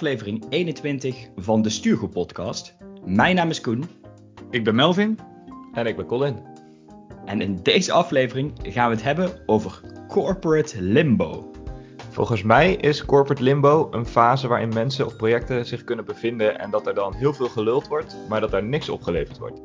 aflevering 21 van de Stuurgroep podcast. Mijn naam is Koen. Ik ben Melvin. En ik ben Colin. En in deze aflevering gaan we het hebben over corporate limbo. Volgens mij is corporate limbo een fase waarin mensen of projecten zich kunnen bevinden en dat er dan heel veel geluld wordt, maar dat er niks opgeleverd wordt.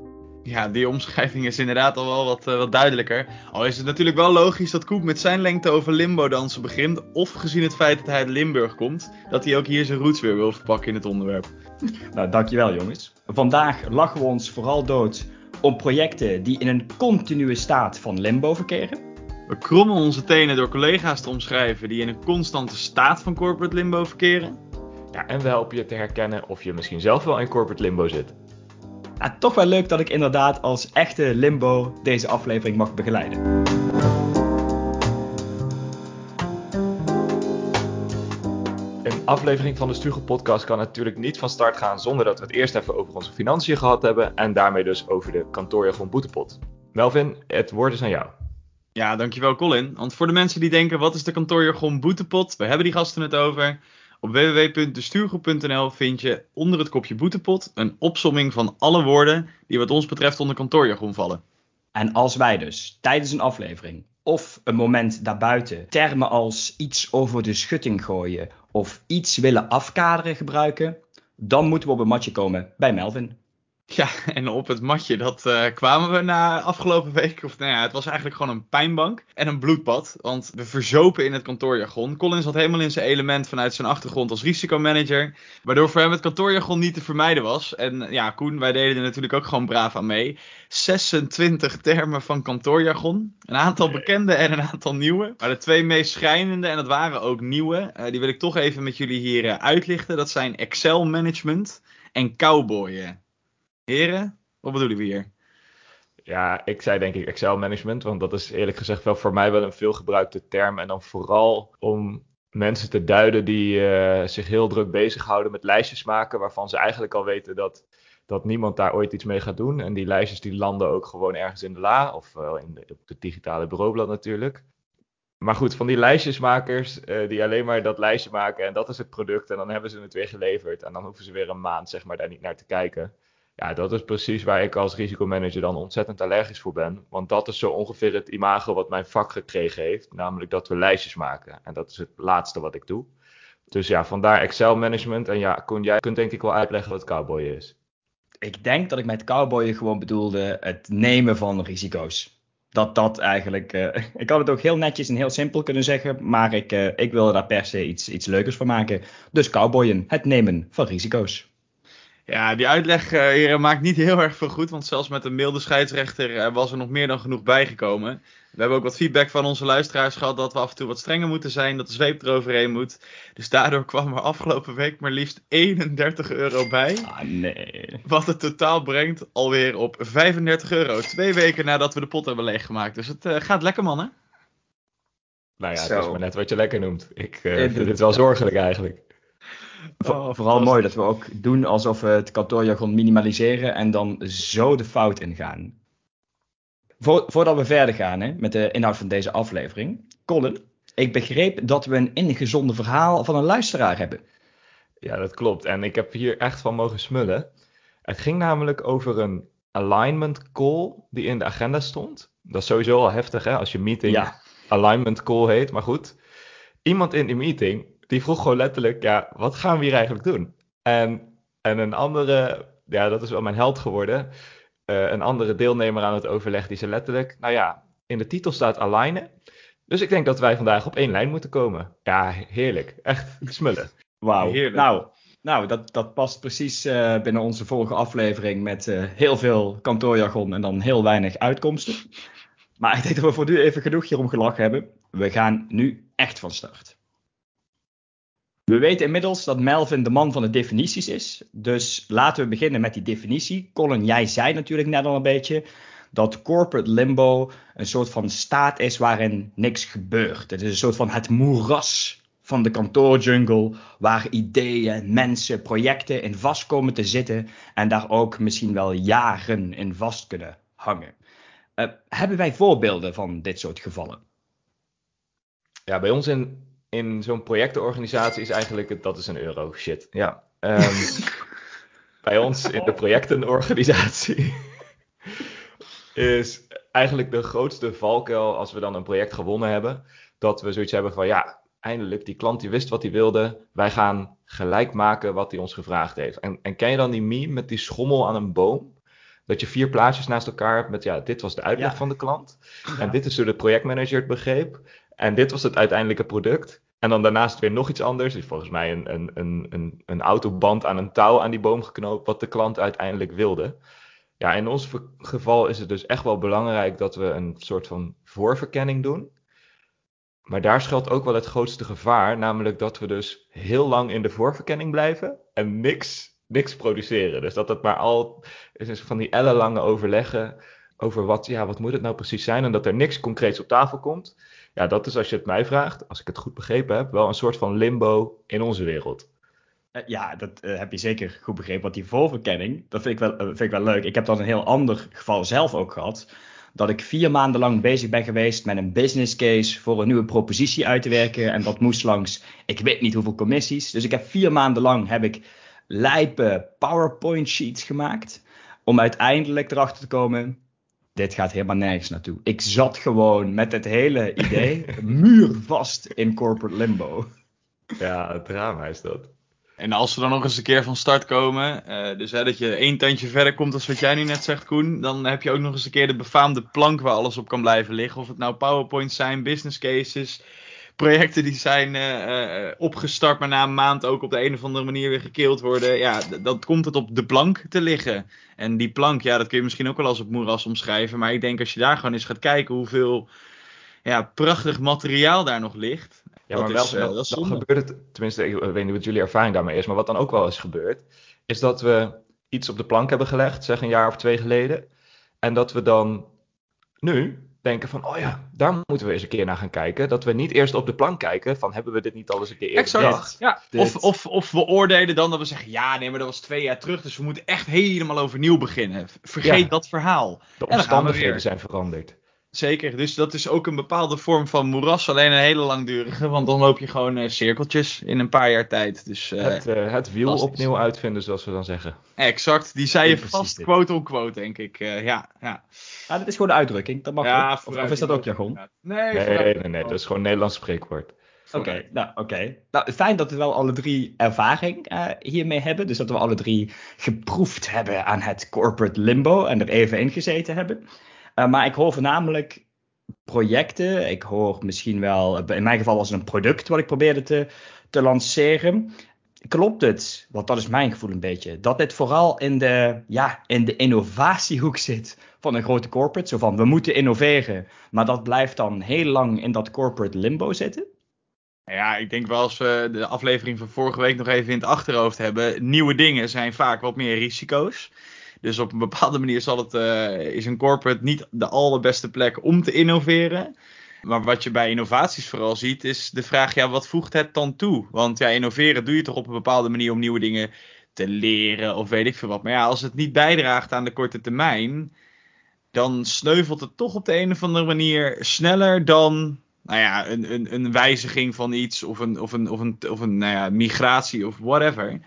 Ja, die omschrijving is inderdaad al wel wat, uh, wat duidelijker. Al is het natuurlijk wel logisch dat Koep met zijn lengte over limbo dansen begint. Of gezien het feit dat hij uit Limburg komt, dat hij ook hier zijn roots weer wil verpakken in het onderwerp. Nou, dankjewel jongens. Vandaag lachen we ons vooral dood om projecten die in een continue staat van limbo verkeren. We krommen onze tenen door collega's te omschrijven die in een constante staat van corporate limbo verkeren. Ja, en we helpen je te herkennen of je misschien zelf wel in corporate limbo zit. Nou, toch wel leuk dat ik inderdaad als echte limbo deze aflevering mag begeleiden. Een aflevering van de Stugel Podcast kan natuurlijk niet van start gaan zonder dat we het eerst even over onze financiën gehad hebben en daarmee dus over de kantoorjargon boetepot. Melvin, het woord is aan jou. Ja, dankjewel Colin. Want voor de mensen die denken, wat is de kantoorjargon boetepot? We hebben die gasten het over. Op www.destuurgroep.nl vind je onder het kopje boetepot een opsomming van alle woorden die wat ons betreft onder kantoorjargon vallen. En als wij dus tijdens een aflevering of een moment daarbuiten termen als iets over de schutting gooien of iets willen afkaderen gebruiken, dan moeten we op een matje komen bij Melvin. Ja, en op het matje, dat uh, kwamen we na afgelopen week. Of nou ja, het was eigenlijk gewoon een pijnbank en een bloedbad. Want we verzopen in het kantoorjargon. Colin zat helemaal in zijn element vanuit zijn achtergrond als risicomanager. Waardoor voor hem het kantoorjargon niet te vermijden was. En ja, Koen, wij deden er natuurlijk ook gewoon braaf aan mee. 26 termen van kantoorjargon. Een aantal bekende en een aantal nieuwe. Maar de twee meest schrijnende, en dat waren ook nieuwe, uh, die wil ik toch even met jullie hier uh, uitlichten. Dat zijn Excel management en cowboyen. Heren, wat bedoelen we hier? Ja, ik zei denk ik Excel management, want dat is eerlijk gezegd wel voor mij wel een veelgebruikte term. En dan vooral om mensen te duiden die uh, zich heel druk bezighouden met lijstjes maken, waarvan ze eigenlijk al weten dat, dat niemand daar ooit iets mee gaat doen. En die lijstjes die landen ook gewoon ergens in de la, of in de, op het digitale bureaublad natuurlijk. Maar goed, van die lijstjesmakers uh, die alleen maar dat lijstje maken en dat is het product en dan hebben ze het weer geleverd en dan hoeven ze weer een maand zeg maar daar niet naar te kijken. Ja, dat is precies waar ik als risicomanager dan ontzettend allergisch voor ben. Want dat is zo ongeveer het imago wat mijn vak gekregen heeft. Namelijk dat we lijstjes maken. En dat is het laatste wat ik doe. Dus ja, vandaar Excel management. En ja, Koen, jij kunt denk ik wel uitleggen wat cowboy is. Ik denk dat ik met cowboyen gewoon bedoelde het nemen van risico's. Dat dat eigenlijk. Uh, ik had het ook heel netjes en heel simpel kunnen zeggen. Maar ik, uh, ik wilde daar per se iets, iets leukers van maken. Dus cowboyen, het nemen van risico's. Ja, die uitleg uh, hier maakt niet heel erg veel goed, want zelfs met een milde scheidsrechter uh, was er nog meer dan genoeg bijgekomen. We hebben ook wat feedback van onze luisteraars gehad dat we af en toe wat strenger moeten zijn, dat de zweep eroverheen moet. Dus daardoor kwam er afgelopen week maar liefst 31 euro bij. Ah, nee. Wat het totaal brengt alweer op 35 euro. Twee weken nadat we de pot hebben leeggemaakt. Dus het uh, gaat lekker, mannen. Nou ja, Zo. het is maar net wat je lekker noemt. Ik vind het wel zorgelijk eigenlijk. Oh, vooral mooi dat we ook doen alsof we het kantoorjargon minimaliseren en dan zo de fout ingaan. Vo voordat we verder gaan hè, met de inhoud van deze aflevering. Colin, ik begreep dat we een ingezonden verhaal van een luisteraar hebben. Ja, dat klopt. En ik heb hier echt van mogen smullen. Het ging namelijk over een alignment call die in de agenda stond. Dat is sowieso al heftig hè, als je meeting ja. alignment call heet. Maar goed, iemand in die meeting die vroeg gewoon letterlijk, ja, wat gaan we hier eigenlijk doen? En, en een andere, ja, dat is wel mijn held geworden. Uh, een andere deelnemer aan het overleg, die zei letterlijk, nou ja, in de titel staat alignen. Dus ik denk dat wij vandaag op één lijn moeten komen. Ja, heerlijk. Echt smullen. Wauw. Nou, nou dat, dat past precies uh, binnen onze vorige aflevering met uh, heel veel kantoorjargon en dan heel weinig uitkomsten. Maar ik denk dat we voor nu even genoeg hierom gelachen hebben. We gaan nu echt van start. We weten inmiddels dat Melvin de man van de definities is. Dus laten we beginnen met die definitie. Colin, jij zei natuurlijk net al een beetje dat corporate limbo een soort van staat is waarin niks gebeurt. Het is een soort van het moeras van de kantoorjungle, waar ideeën, mensen, projecten in vast komen te zitten en daar ook misschien wel jaren in vast kunnen hangen. Uh, hebben wij voorbeelden van dit soort gevallen? Ja, bij ons in in zo'n projectenorganisatie is eigenlijk, het- dat is een euro, shit. Ja. Ehm, bij ons in de projectenorganisatie is eigenlijk de grootste valkuil als we dan een project gewonnen hebben, dat we zoiets hebben van ja, eindelijk, die klant die wist wat hij wilde, wij gaan gelijk maken wat hij ons gevraagd heeft. En, en ken je dan die meme met die schommel aan een boom? Dat je vier plaatjes naast elkaar hebt met ja, dit was de uitleg Ja. van de klant. En dit is hoe de projectmanager het begreep. En dit was het uiteindelijke product. En dan daarnaast weer nog iets anders. Dus volgens mij een, een, een, een, een autoband aan een touw aan die boom geknoopt. Wat de klant uiteindelijk wilde. Ja, in ons geval is het dus echt wel belangrijk dat we een soort van voorverkenning doen. Maar daar schuilt ook wel het grootste gevaar. Namelijk dat we dus heel lang in de voorverkenning blijven. En niks, niks produceren. Dus dat het maar al is van die ellenlange overleggen over wat, ja, wat moet het nou precies zijn. En dat er niks concreets op tafel komt. Ja, dat is als je het mij vraagt, als ik het goed begrepen heb, wel een soort van limbo in onze wereld. Eh, Ja, dat eh, heb je zeker goed begrepen. Want die voorverkenning, dat vind ik, wel, eh, vind ik wel leuk. Ik heb dan een heel ander geval zelf ook gehad. Dat ik vier maanden lang bezig ben geweest met een business case voor een nieuwe propositie uit te werken. En dat moest langs, ik weet niet hoeveel commissies. Dus ik heb vier maanden lang heb ik lijpe PowerPoint sheets gemaakt. Om uiteindelijk erachter te komen, dit gaat helemaal nergens naartoe. Ik zat gewoon met het hele idee muurvast in corporate limbo. Ja, het drama is dat. En als we dan nog eens een keer van start komen, eh, dus hè, dat je één tandje verder komt als wat jij nu net zegt, Koen, dan heb je ook nog eens een keer de befaamde plank waar alles op kan blijven liggen. Of het nou PowerPoints zijn, business cases, projecten die zijn eh, eh, opgestart, maar na een maand ook op de een of andere manier weer gekeeld worden. Ja, d- dan komt het op de plank te liggen. En die plank, ja, dat kun je misschien ook wel als op moeras omschrijven. Maar ik denk als je daar gewoon eens gaat kijken hoeveel ja, prachtig materiaal daar nog ligt. Ja, Dat maar wel, is, eh, dat is dan gebeurt het, tenminste, ik weet niet wat jullie ervaring daarmee is, maar wat dan ook wel eens gebeurt, is dat we iets op de plank hebben gelegd, zeg een jaar of twee geleden, en dat we dan nu denken van, oh ja, daar moeten we eens een keer naar gaan kijken. Dat we niet eerst op de plank kijken van, hebben we dit niet al eens een keer eerder? Ja, Of, of, of we oordelen dan dat we zeggen, ja, nee, maar dat was twee jaar terug, dus we moeten echt helemaal overnieuw beginnen. Vergeet Ja. dat verhaal. De omstandigheden zijn veranderd. Zeker, dus dat is ook een bepaalde vorm van moeras, alleen een hele langdurige, want dan loop je gewoon eh, cirkeltjes in een paar jaar tijd. Dus eh, het, eh, het wiel opnieuw uitvinden, zoals we dan zeggen. exact, die zei je vast dit. quote on quote, denk ik. Eh, ja, ja. Ja, dat is gewoon de uitdrukking. Dat mag ja. Of, of is dat ook jargon? Nee, Nee, nee, nee, dat is gewoon een Nederlands spreekwoord. Oké, nou oké. Nou, fijn dat we wel alle drie ervaring eh, hiermee hebben. Dus dat we alle drie geproefd hebben aan het corporate limbo en er even in gezeten hebben. Eh, maar ik hoor voornamelijk projecten. Ik hoor misschien wel, in mijn geval was het een product wat ik probeerde te, te lanceren. Klopt het, want dat is mijn gevoel een beetje, dat dit vooral in de, ja, in de innovatiehoek zit van een grote corporate? Zo van, we moeten innoveren, maar dat blijft dan heel lang in dat corporate limbo zitten? Ja, ik denk wel als we de aflevering van vorige week nog even in het achterhoofd hebben. Nieuwe dingen zijn vaak wat meer risico's. Dus op een bepaalde manier zal het, eh, is een corporate niet de allerbeste plek om te innoveren. Maar wat je bij innovaties vooral ziet, is de vraag: ja, wat voegt het dan toe? Want ja, innoveren doe je toch op een bepaalde manier om nieuwe dingen te leren of weet ik veel wat. Maar ja, als het niet bijdraagt aan de korte termijn, dan sneuvelt het toch op de een of andere manier sneller dan nou ja, een, een, een wijziging van iets of een, of een, of een, of een nou ja, migratie of whatever.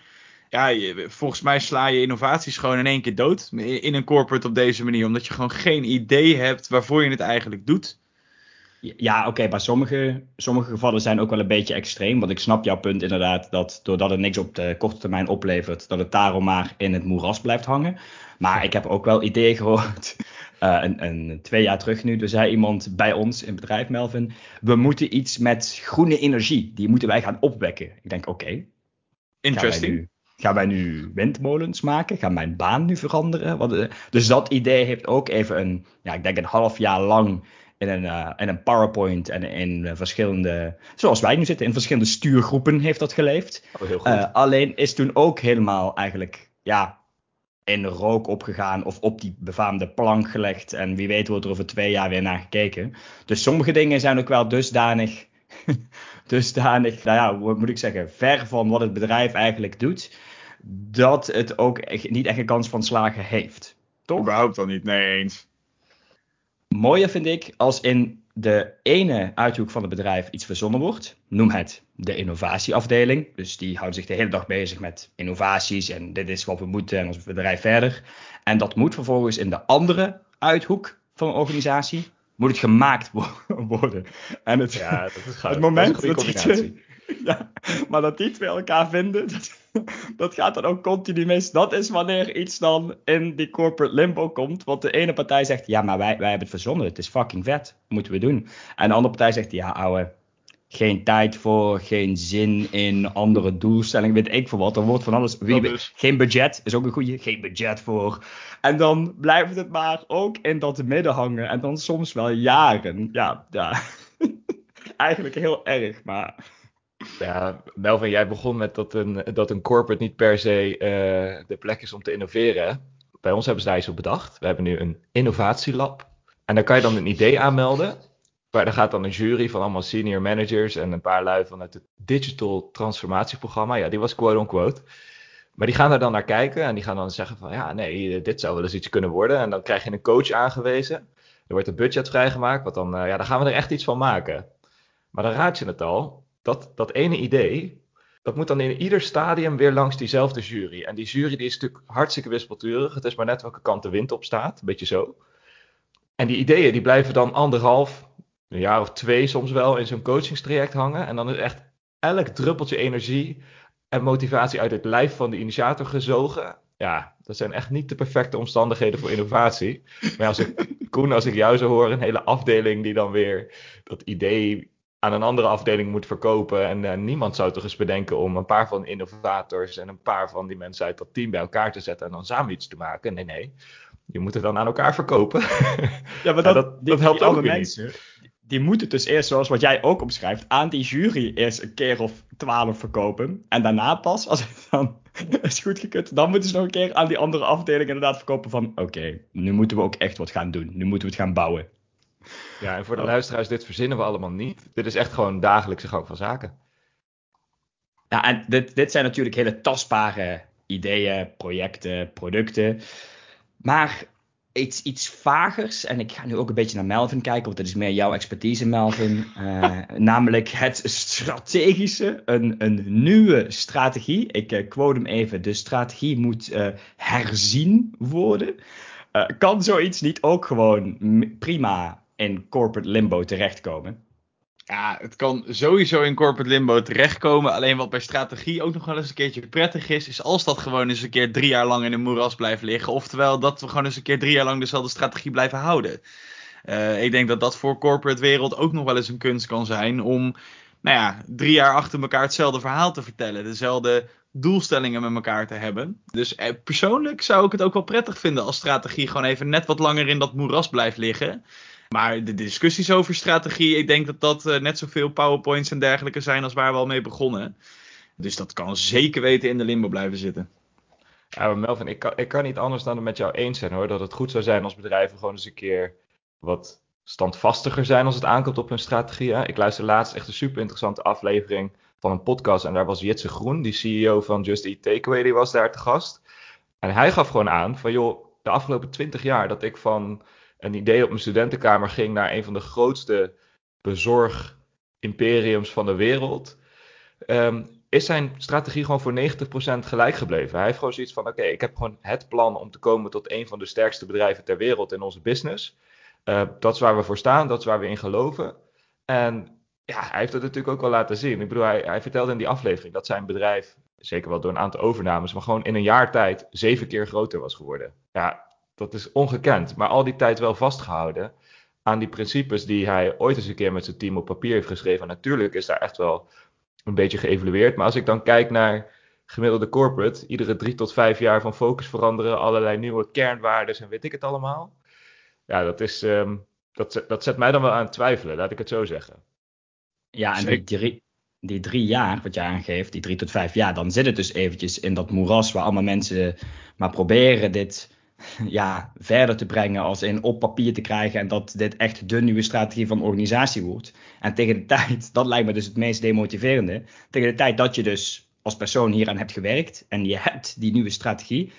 Ja, je- volgens mij sla je innovaties gewoon in één keer dood in een corporate op deze manier, omdat je gewoon geen idee hebt waarvoor je het eigenlijk doet. Ja, oké, maar sommige, sommige gevallen zijn ook wel een beetje extreem. Want ik snap jouw punt inderdaad dat doordat het niks op de korte termijn oplevert, dat het daarom maar in het moeras blijft hangen. Maar ik heb ook wel ideeën gehoord. eh, een, een, twee jaar terug nu, er zei iemand bij ons in het bedrijf, Melvin, we moeten iets met groene energie, die moeten wij gaan opwekken. Ik denk, oké, Interesting. Gaan wij nu windmolens maken? Gaan mijn baan nu veranderen? Wat, eh, dus dat idee heeft ook even een, ja, ik denk een half jaar lang in een, eh, in een PowerPoint en in eh, verschillende, zoals wij nu zitten, in verschillende stuurgroepen heeft dat geleefd. Oh, heel goed. Alleen is toen ook helemaal eigenlijk, ja, in de rook opgegaan of op die befaamde plank gelegd. En wie weet wordt er over twee jaar weer naar gekeken. Dus sommige dingen zijn ook wel dusdanig, dusdanig, nou ja, hoe moet ik zeggen, ver van wat het bedrijf eigenlijk doet. Dat het ook echt, niet echt een kans van slagen heeft. Toch? Überhaupt dan niet, nee eens. Mooier vind ik als in de ene uithoek van het bedrijf iets verzonnen wordt, noem het de innovatieafdeling. Dus die houden zich de hele dag bezig met innovaties en dit is wat we moeten en ons bedrijf verder. En dat moet vervolgens in de andere uithoek van een organisatie, moet het gemaakt worden. En het, Ja, dat is het moment dat die combinatie. ja, maar dat die twee elkaar vinden, dat, dat gaat dan ook continu mis. Dat is wanneer iets dan in die corporate limbo komt. Want de ene partij zegt, ja, maar wij, wij hebben het verzonnen. Het is fucking vet. Moeten we doen. En de andere partij zegt, ja, ouwe, geen tijd voor, geen zin in, andere doelstellingen, weet ik veel wat. Er wordt van alles. Wie. Geen budget, is ook een goede. Geen budget voor. En dan blijft het maar ook in dat midden hangen. En dan soms wel jaren. Ja, ja. Eigenlijk heel erg, maar... Ja, Melvin, jij begon met dat een, dat een corporate niet per se eh, de plek is om te innoveren. Bij ons hebben ze daar iets op bedacht. We hebben nu een innovatielab. En daar kan je dan een idee aanmelden. Maar daar gaat dan een jury van allemaal senior managers en een paar lui vanuit het Digital Transformatieprogramma. Ja, die was quote-unquote. Maar die gaan daar dan naar kijken en die gaan dan zeggen van ja, nee, dit zou wel eens iets kunnen worden. En dan krijg je een coach aangewezen. Er wordt een budget vrijgemaakt, want dan, eh, ja, dan gaan we er echt iets van maken. Maar dan raad je het al, dat, dat ene idee, dat moet dan in ieder stadium weer langs diezelfde jury. En die jury die is natuurlijk hartstikke wispelturig. Het is maar net welke kant de wind op staat, een beetje zo. En die ideeën die blijven dan anderhalf, een jaar of twee soms wel in zo'n coachingstraject hangen. En dan is echt elk druppeltje energie en motivatie uit het lijf van de initiator gezogen. Ja, dat zijn echt niet de perfecte omstandigheden voor innovatie. Maar als ik, Koen, als ik jou zo hoor, een hele afdeling die dan weer dat idee aan een andere afdeling moet verkopen. En eh, niemand zou toch eens bedenken om een paar van innovators en een paar van die mensen uit dat team bij elkaar te zetten en dan samen iets te maken. Nee, nee. Je moet het dan aan elkaar verkopen. Ja, maar Ja, dat, dat- die, dat helpt die ook weer niet. mensen, die moeten dus eerst, zoals wat jij ook omschrijft, aan die jury eerst een keer of twaalf verkopen. En daarna pas, als het dan is goedgekeurd, dan moeten ze nog een keer aan die andere afdeling inderdaad verkopen van, oké, nu moeten we ook echt wat gaan doen. Nu moeten we het gaan bouwen. Ja, en voor de Oh. luisteraars, dit verzinnen we allemaal niet. Dit is echt gewoon dagelijkse gang van zaken. Ja, en dit, dit zijn natuurlijk hele tastbare ideeën, projecten, producten. Maar iets, iets vagers, en ik ga nu ook een beetje naar Melvin kijken, want dat is meer jouw expertise, Melvin. Eh, namelijk het strategische, een, een nieuwe strategie. Ik eh, quote hem even: de strategie moet eh, herzien worden. Kan zoiets niet ook gewoon prima in corporate limbo terechtkomen? Ja, het kan sowieso in corporate limbo terechtkomen. Alleen wat bij strategie ook nog wel eens een keertje prettig is, is als dat gewoon eens een keer drie jaar lang in een moeras blijft liggen. Oftewel dat we gewoon eens een keer drie jaar lang dezelfde strategie blijven houden. Eh, ik denk dat dat voor corporate wereld ook nog wel eens een kunst kan zijn om, nou ja, drie jaar achter elkaar hetzelfde verhaal te vertellen. Dezelfde doelstellingen met elkaar te hebben. Dus eh, persoonlijk zou ik het ook wel prettig vinden als strategie gewoon even net wat langer in dat moeras blijft liggen. Maar de discussies over strategie, ik denk dat dat eh, net zoveel powerpoints en dergelijke zijn als waar we al mee begonnen. Dus dat kan zeker weten in de limbo blijven zitten. Ja, Melvin, ik kan, ik kan niet anders dan het met jou eens zijn hoor. Dat het goed zou zijn als bedrijven gewoon eens een keer wat standvastiger zijn als het aankomt op hun strategie. Ik luister laatst echt een super interessante aflevering van een podcast. En daar was Jitse Groen, die CEO van Just Eat Takeaway, die was daar te gast. En hij gaf gewoon aan van joh, de afgelopen twintig jaar dat ik van een idee op mijn studentenkamer ging naar een van de grootste bezorgimperiums van de wereld. ehm, is zijn strategie gewoon voor 90% gelijk gebleven. Hij heeft gewoon zoiets van: oké, ik heb gewoon het plan om te komen tot een van de sterkste bedrijven ter wereld in onze business. Eh, dat is waar we voor staan, dat is waar we in geloven. En ja, hij heeft het natuurlijk ook wel laten zien. Ik bedoel, hij, hij vertelde in die aflevering dat zijn bedrijf, zeker wel door een aantal overnames, maar gewoon in een jaar tijd zeven keer groter was geworden. Ja, dat is ongekend, maar al die tijd wel vastgehouden aan die principes die hij ooit eens een keer met zijn team op papier heeft geschreven. En natuurlijk is daar echt wel een beetje geëvalueerd. Maar als ik dan kijk naar gemiddelde corporate, iedere drie tot vijf jaar van focus veranderen, allerlei nieuwe kernwaarden en weet ik het allemaal. Ja, dat, is, ehm, dat, zet- dat zet mij dan wel aan het twijfelen, laat ik het zo zeggen. Ja, en die drie, die drie jaar, wat je aangeeft, die drie tot vijf jaar, dan zit het dus eventjes in dat moeras waar allemaal mensen maar proberen dit ja, verder te brengen als in op papier te krijgen en dat dit echt de nieuwe strategie van de organisatie wordt. En tegen de tijd, dat lijkt me dus het meest demotiverende, tegen de tijd dat je dus als persoon hieraan hebt gewerkt en je hebt die nieuwe strategie,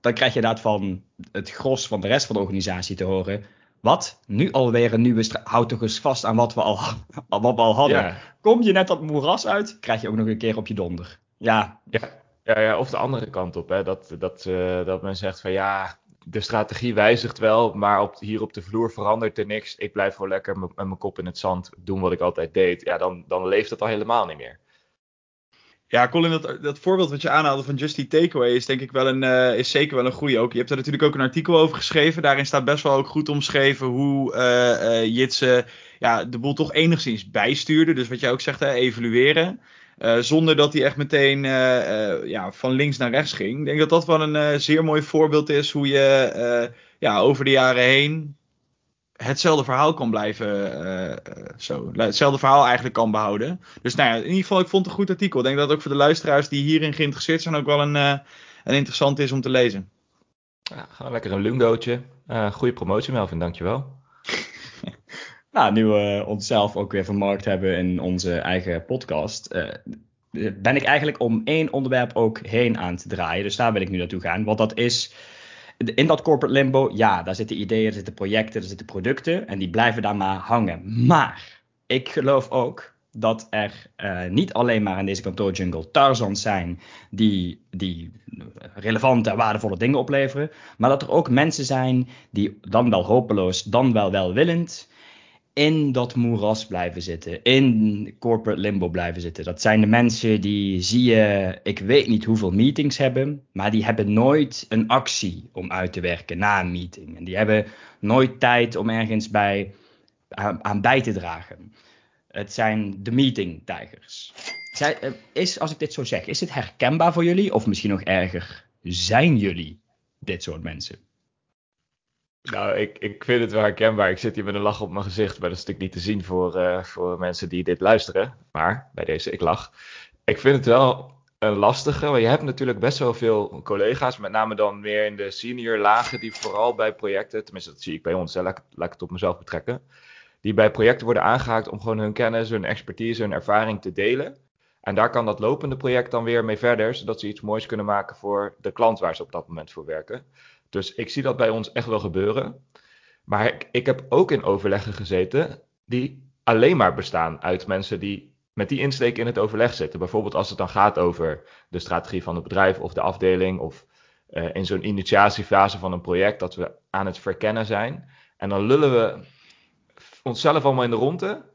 dan krijg je inderdaad van het gros van de rest van de organisatie te horen, Wat? Nu alweer een nieuwe straat. Houd toch eens vast aan wat we al, wat we al hadden. Ja. Kom je net dat moeras uit, krijg je ook nog een keer op je donder. Ja, Ja, ja, ja, of de andere kant op. Hè? Dat, dat, eh, dat men zegt van ja, de strategie wijzigt wel, maar op, hier op de vloer verandert er niks. Ik blijf gewoon lekker met mijn kop in het zand doen wat ik altijd deed. Ja, dan, dan leeft het al helemaal niet meer. Ja, Colin, dat, dat voorbeeld wat je aanhaalde van Justy Takeaway is denk ik wel een, eh, is zeker wel een goede ook. Je hebt er natuurlijk ook een artikel over geschreven. Daarin staat best wel ook goed omschreven hoe eh eh, Jitse ja, de boel toch enigszins bijstuurde. Dus wat jij ook zegt, hè, evalueren. Eh, zonder dat hij echt meteen eh, eh, ja, van links naar rechts ging. Ik denk dat dat wel een zeer mooi voorbeeld is hoe je ja, over de jaren heen hetzelfde verhaal kan blijven. zo, hetzelfde verhaal eigenlijk kan behouden. Dus nou ja, in ieder geval, ik vond het een goed artikel. Ik denk dat ook voor de luisteraars die hierin geïnteresseerd zijn ook wel een, een interessant is om te lezen. Ja, lekker een lungootje. Eh goede promotie Melvin, dankjewel. Nou, nu we onszelf ook weer vermarkt hebben in onze eigen podcast, eh, ben ik eigenlijk om één onderwerp ook heen aan te draaien. Dus daar wil ik nu naartoe gaan. Want dat is in dat corporate limbo, ja, daar zitten ideeën, er zitten projecten, er zitten producten en die blijven daar maar hangen. Maar ik geloof ook dat er eh, niet alleen maar in deze kantoorjungle Tarzans zijn die, die relevante en waardevolle dingen opleveren, maar dat er ook mensen zijn die dan wel hopeloos, dan wel welwillend in dat moeras blijven zitten, in corporate limbo blijven zitten. Dat zijn de mensen die zie je, ik weet niet hoeveel meetings hebben, maar die hebben nooit een actie om uit te werken na een meeting. En die hebben nooit tijd om ergens bij, aan, bij te dragen. Het zijn de meeting-tijgers. Eh, Is, als ik dit zo zeg, is het herkenbaar voor jullie? Of misschien nog erger, zijn jullie dit soort mensen? Nou, ik, ik vind het wel herkenbaar. Ik zit hier met een lach op mijn gezicht, maar dat is natuurlijk niet te zien voor, eh, voor mensen die dit luisteren. Maar bij deze, ik lach. Ik vind het wel een lastige, want je hebt natuurlijk best wel veel collega's, met name dan meer in de senior lagen, die vooral bij projecten, tenminste dat zie ik bij ons, hè, laat, laat ik het op mezelf betrekken, die bij projecten worden aangehaakt om gewoon hun kennis, hun expertise, hun ervaring te delen. En daar kan dat lopende project dan weer mee verder, zodat ze iets moois kunnen maken voor de klant waar ze op dat moment voor werken. Dus ik zie dat bij ons echt wel gebeuren. Maar ik, ik heb ook in overleggen gezeten die alleen maar bestaan uit mensen die met die insteek in het overleg zitten. Bijvoorbeeld als het dan gaat over de strategie van het bedrijf of de afdeling of eh, in zo'n initiatiefase van een project dat we aan het verkennen zijn. En dan lullen we onszelf allemaal in de ronde.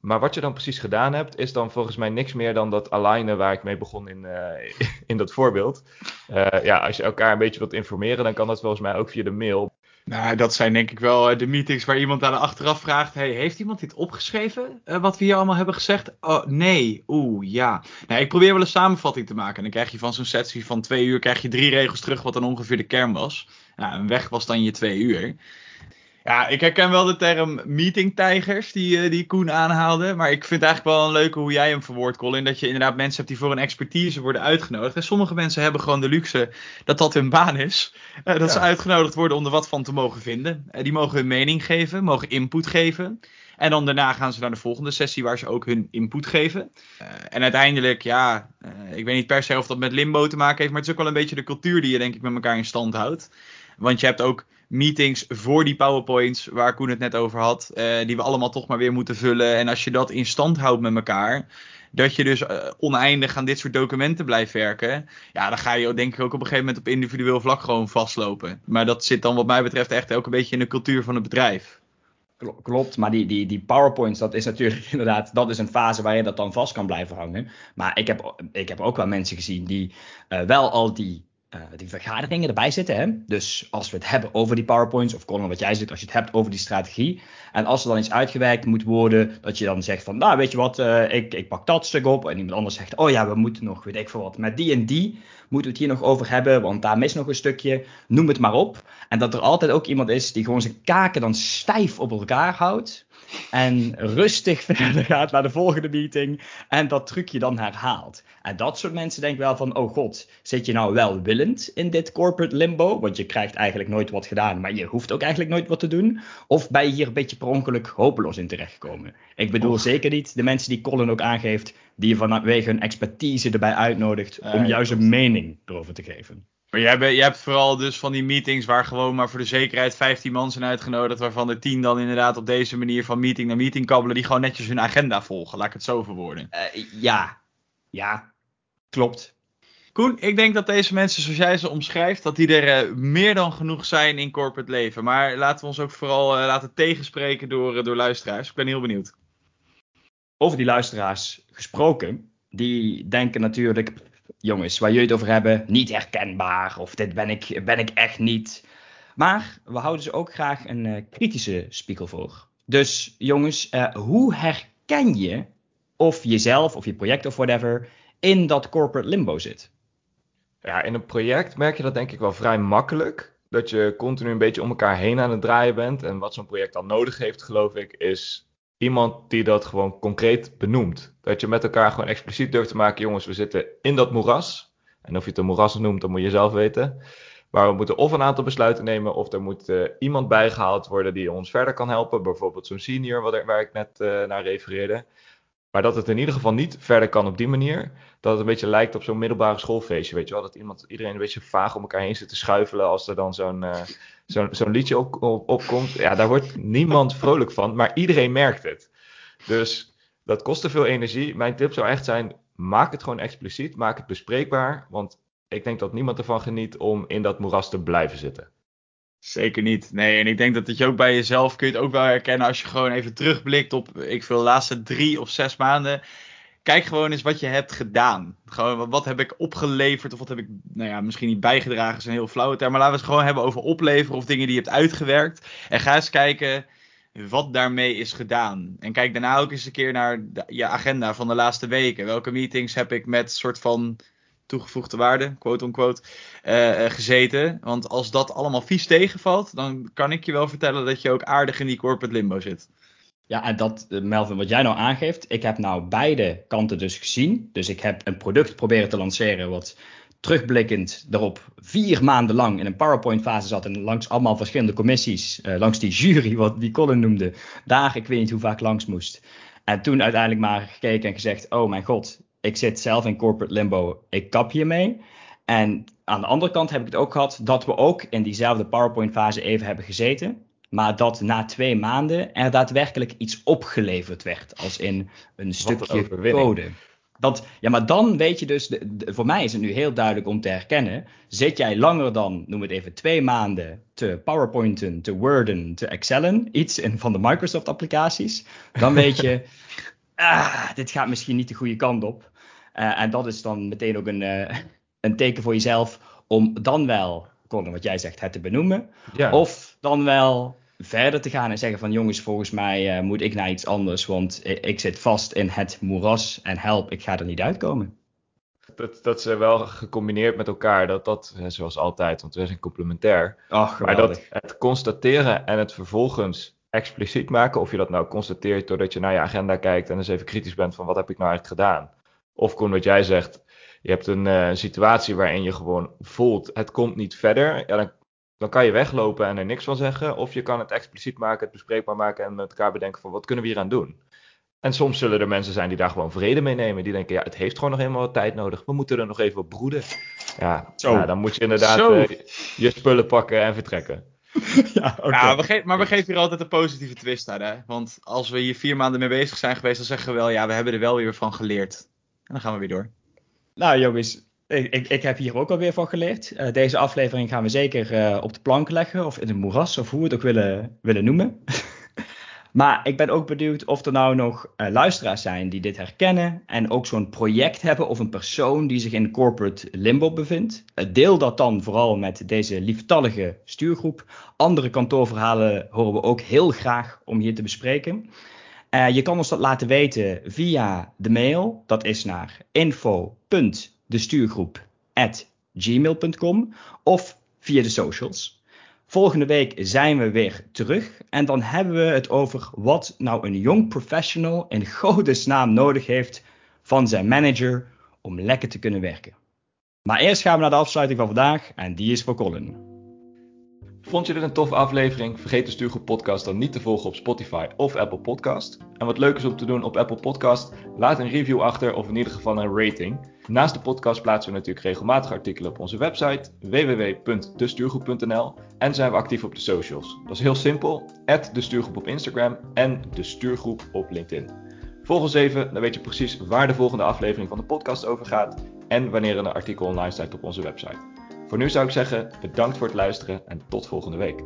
Maar wat je dan precies gedaan hebt, is dan volgens mij niks meer dan dat alignen waar ik mee begon in, eh, in dat voorbeeld. Eh, ja, als je elkaar een beetje wilt informeren, dan kan dat volgens mij ook via de mail. Nou, dat zijn denk ik wel eh, de meetings waar iemand aan de achteraf vraagt: hey, heeft iemand dit opgeschreven? wat we hier allemaal hebben gezegd? Oh, nee. Oeh, ja. Nou, ik probeer wel een samenvatting te maken. En dan krijg je van zo'n sessie van twee uur krijg je drie regels terug, wat dan ongeveer de kern was. Nou, en weg was dan je twee uur. Ja, ik herken wel de term meetingtijgers die, eh, die Koen aanhaalde. Maar ik vind eigenlijk wel een leuke hoe jij hem verwoordt, Colin. Dat je inderdaad mensen hebt die voor een expertise worden uitgenodigd. En sommige mensen hebben gewoon de luxe dat dat hun baan is. Eh, dat Ja. ze uitgenodigd worden om er wat van te mogen vinden. Eh, die mogen hun mening geven, mogen input geven. En dan daarna gaan ze naar de volgende sessie waar ze ook hun input geven. En uiteindelijk, ja, ik weet niet per se of dat met limbo te maken heeft. Maar het is ook wel een beetje de cultuur die je denk ik met elkaar in stand houdt. Want je hebt ook meetings voor die PowerPoints waar Koen het net over had. eh, die we allemaal toch maar weer moeten vullen. En als je dat in stand houdt met elkaar. Dat je dus eh, oneindig aan dit soort documenten blijft werken. Ja, dan ga je denk ik ook op een gegeven moment op individueel vlak gewoon vastlopen. Maar dat zit dan wat mij betreft echt ook een beetje in de cultuur van het bedrijf. Kl- Klopt, maar die, die, die PowerPoints, dat is natuurlijk inderdaad, dat is een fase waar je dat dan vast kan blijven hangen. Maar ik heb, ik heb ook wel mensen gezien die eh, wel al die, eh, die vergaderingen erbij zitten. Hè? Dus als we het hebben over die PowerPoints, of Colin wat jij zegt, als je het hebt over die strategie. En als er dan iets uitgewerkt moet worden, dat je dan zegt van, nou weet je wat, eh, ik, ik pak dat stuk op. En iemand anders zegt, oh ja, we moeten nog, weet ik veel wat, met die en die moeten we het hier nog over hebben, want daar mist nog een stukje. Noem het maar op. En dat er altijd ook iemand is die gewoon zijn kaken dan stijf op elkaar houdt. En rustig verder gaat naar de volgende meeting. En dat trucje dan herhaalt. En dat soort mensen denken wel van: oh god, zit je nou wel willend in dit corporate limbo? Want je krijgt eigenlijk nooit wat gedaan, maar je hoeft ook eigenlijk nooit wat te doen. Of ben je hier een beetje per ongeluk hopeloos in terechtgekomen? Ik bedoel zeker niet de mensen die Colin ook aangeeft, die je vanwege hun expertise erbij uitnodigt om Ja, juist een mening erover te geven. Maar jij, ben, jij hebt vooral dus van die meetings waar gewoon maar voor de zekerheid 15 man zijn uitgenodigd. Waarvan de 10 dan inderdaad op deze manier van meeting naar meeting kabbelen. Die gewoon netjes hun agenda volgen. Laat ik het zo verwoorden. Eh, ja, ja, klopt. Koen, ik denk dat deze mensen, zoals jij ze omschrijft, dat die er eh, meer dan genoeg zijn in corporate leven. Maar laten we ons ook vooral eh, laten tegenspreken door, door luisteraars. Ik ben heel benieuwd. Over die luisteraars gesproken, die denken natuurlijk, jongens, waar jullie het over hebben, niet herkenbaar. Of dit ben ik, ben ik echt niet. Maar we houden ze ook graag een eh, kritische spiegel voor. Dus jongens, eh, hoe herken je of jezelf of je project of whatever in dat corporate limbo zit? Ja, in een project merk je dat denk ik wel vrij makkelijk. Dat je continu een beetje om elkaar heen aan het draaien bent. En wat zo'n project dan nodig heeft, geloof ik, is iemand die dat gewoon concreet benoemt. Dat je met elkaar gewoon expliciet durft te maken, jongens, we zitten in dat moeras. En of je het een moeras noemt, dat moet je zelf weten. Maar we moeten of een aantal besluiten nemen, of er moet eh, iemand bijgehaald worden die ons verder kan helpen. Bijvoorbeeld zo'n senior, waar ik net eh, naar refereerde. Maar dat het in ieder geval niet verder kan op die manier. Dat het een beetje lijkt op zo'n middelbare schoolfeestje, weet je wel. Dat iemand, iedereen een beetje vaag om elkaar heen zit te schuifelen als er dan zo'n eh, zo'n liedje op, op- opkomt. Ja, daar wordt niemand vrolijk van, maar iedereen merkt het. Dus dat kost te veel energie. Mijn tip zou echt zijn, maak het gewoon expliciet, maak het bespreekbaar. Want ik denk dat niemand ervan geniet om in dat moeras te blijven zitten. Zeker niet. Nee, en ik denk dat dat je ook bij jezelf kun je het ook wel herkennen als je gewoon even terugblikt op, ik veel, de laatste drie of zes maanden. Kijk gewoon eens wat je hebt gedaan. Gewoon, wat- heb ik opgeleverd of wat heb ik, nou ja, misschien niet bijgedragen, is een heel flauwe term. Maar laten we het gewoon hebben over opleveren of dingen die je hebt uitgewerkt. En ga eens kijken wat daarmee is gedaan. En kijk daarna ook eens een keer naar je agenda van de laatste weken. Welke meetings heb ik met soort van toegevoegde waarde, quote unquote, eh, eh, gezeten. Want als dat allemaal vies tegenvalt, dan kan ik je wel vertellen dat je ook aardig in die corporate limbo zit. Ja, en dat, eh, Melvin, wat jij nou aangeeft, ik heb nou beide kanten dus gezien. Dus ik heb een product proberen te lanceren wat terugblikkend erop vier maanden lang in een PowerPoint-fase zat en langs allemaal verschillende commissies, eh, langs die jury, wat die Colin noemde, daar ik weet niet hoe vaak langs moest. En toen uiteindelijk maar gekeken en gezegd, oh mijn god, ik zit zelf in corporate limbo, ik kap hiermee. En aan de andere kant heb ik het ook gehad dat we ook in diezelfde PowerPoint-fase even hebben gezeten. Maar dat na twee maanden er daadwerkelijk iets opgeleverd werd. Als in een stukje code. Dat, ja, maar dan weet je dus, de- de- voor mij is het nu heel duidelijk om te herkennen. Zit jij langer dan, noem het even, twee maanden te PowerPointen, te Worden, te Excellen, iets in, van de Microsoft applicaties, dan weet je, ah, dit gaat misschien niet de goede kant op. Eh, en dat is dan meteen ook een, eh, een teken voor jezelf om dan wel, Colin, wat jij zegt, het te benoemen. Ja. Of dan wel verder te gaan en zeggen van jongens, volgens mij eh, moet ik naar iets anders, want ik, ik zit vast in het moeras en help, ik ga er niet uitkomen. Dat, dat ze wel gecombineerd met elkaar, dat dat, eh, zoals altijd, want we zijn complementair. Ach, Maar dat het constateren en het vervolgens expliciet maken, of je dat nou constateert doordat je naar je agenda kijkt en eens even kritisch bent van wat heb ik nou eigenlijk gedaan. Of Koen, wat jij zegt, je hebt een eh, situatie waarin je gewoon voelt, het komt niet verder. Ja, dan, dan kan je weglopen en er niks van zeggen. Of je kan het expliciet maken, het bespreekbaar maken en met elkaar bedenken van wat kunnen we hier aan doen. En soms zullen er mensen zijn die daar gewoon vrede mee nemen. Die denken, ja, het heeft gewoon nog helemaal wat tijd nodig. We moeten er nog even op broeden. Ja, Zo. nou, dan moet je inderdaad Zo. eh, je spullen pakken en vertrekken. ja, oké. Ja, we maar we geven hier altijd een positieve twist aan. Hè? Want als we hier vier maanden mee bezig zijn geweest, dan zeggen we wel, ja, we hebben er wel weer van geleerd. En dan gaan we weer door. Nou jongens, ik, ik, heb hier ook alweer van geleerd. Eh, deze aflevering gaan we zeker eh, op de plank leggen, of in een moeras, of hoe we het ook willen, willen noemen. maar ik ben ook benieuwd of er nou nog eh, luisteraars zijn die dit herkennen en ook zo'n project hebben of een persoon die zich in corporate limbo bevindt. Deel dat dan vooral met deze lieftallige stuurgroep. Andere kantoorverhalen horen we ook heel graag om hier te bespreken. Je kan ons dat laten weten via de mail. Dat is naar info.destuurgroep.gmail.com of via de socials. Volgende week zijn we weer terug en dan hebben we het over wat nou een jong professional in godesnaam nodig heeft van zijn manager om lekker te kunnen werken. Maar eerst gaan we naar de afsluiting van vandaag en die is voor Colin. Vond je dit een toffe aflevering? Vergeet de Stuurgroep Podcast dan niet te volgen op Spotify of Apple Podcast. En wat leuk is om te doen op Apple Podcast, laat een review achter of in ieder geval een rating. Naast de podcast plaatsen we natuurlijk regelmatig artikelen op onze website www.destuurgroep.nl en zijn we actief op de socials. Dat is heel simpel: de stuurgroep op Instagram en de stuurgroep op LinkedIn. Volg ons even, dan weet je precies waar de volgende aflevering van de podcast over gaat en wanneer een artikel online staat op onze website. Voor nu zou ik zeggen: bedankt voor het luisteren en tot volgende week.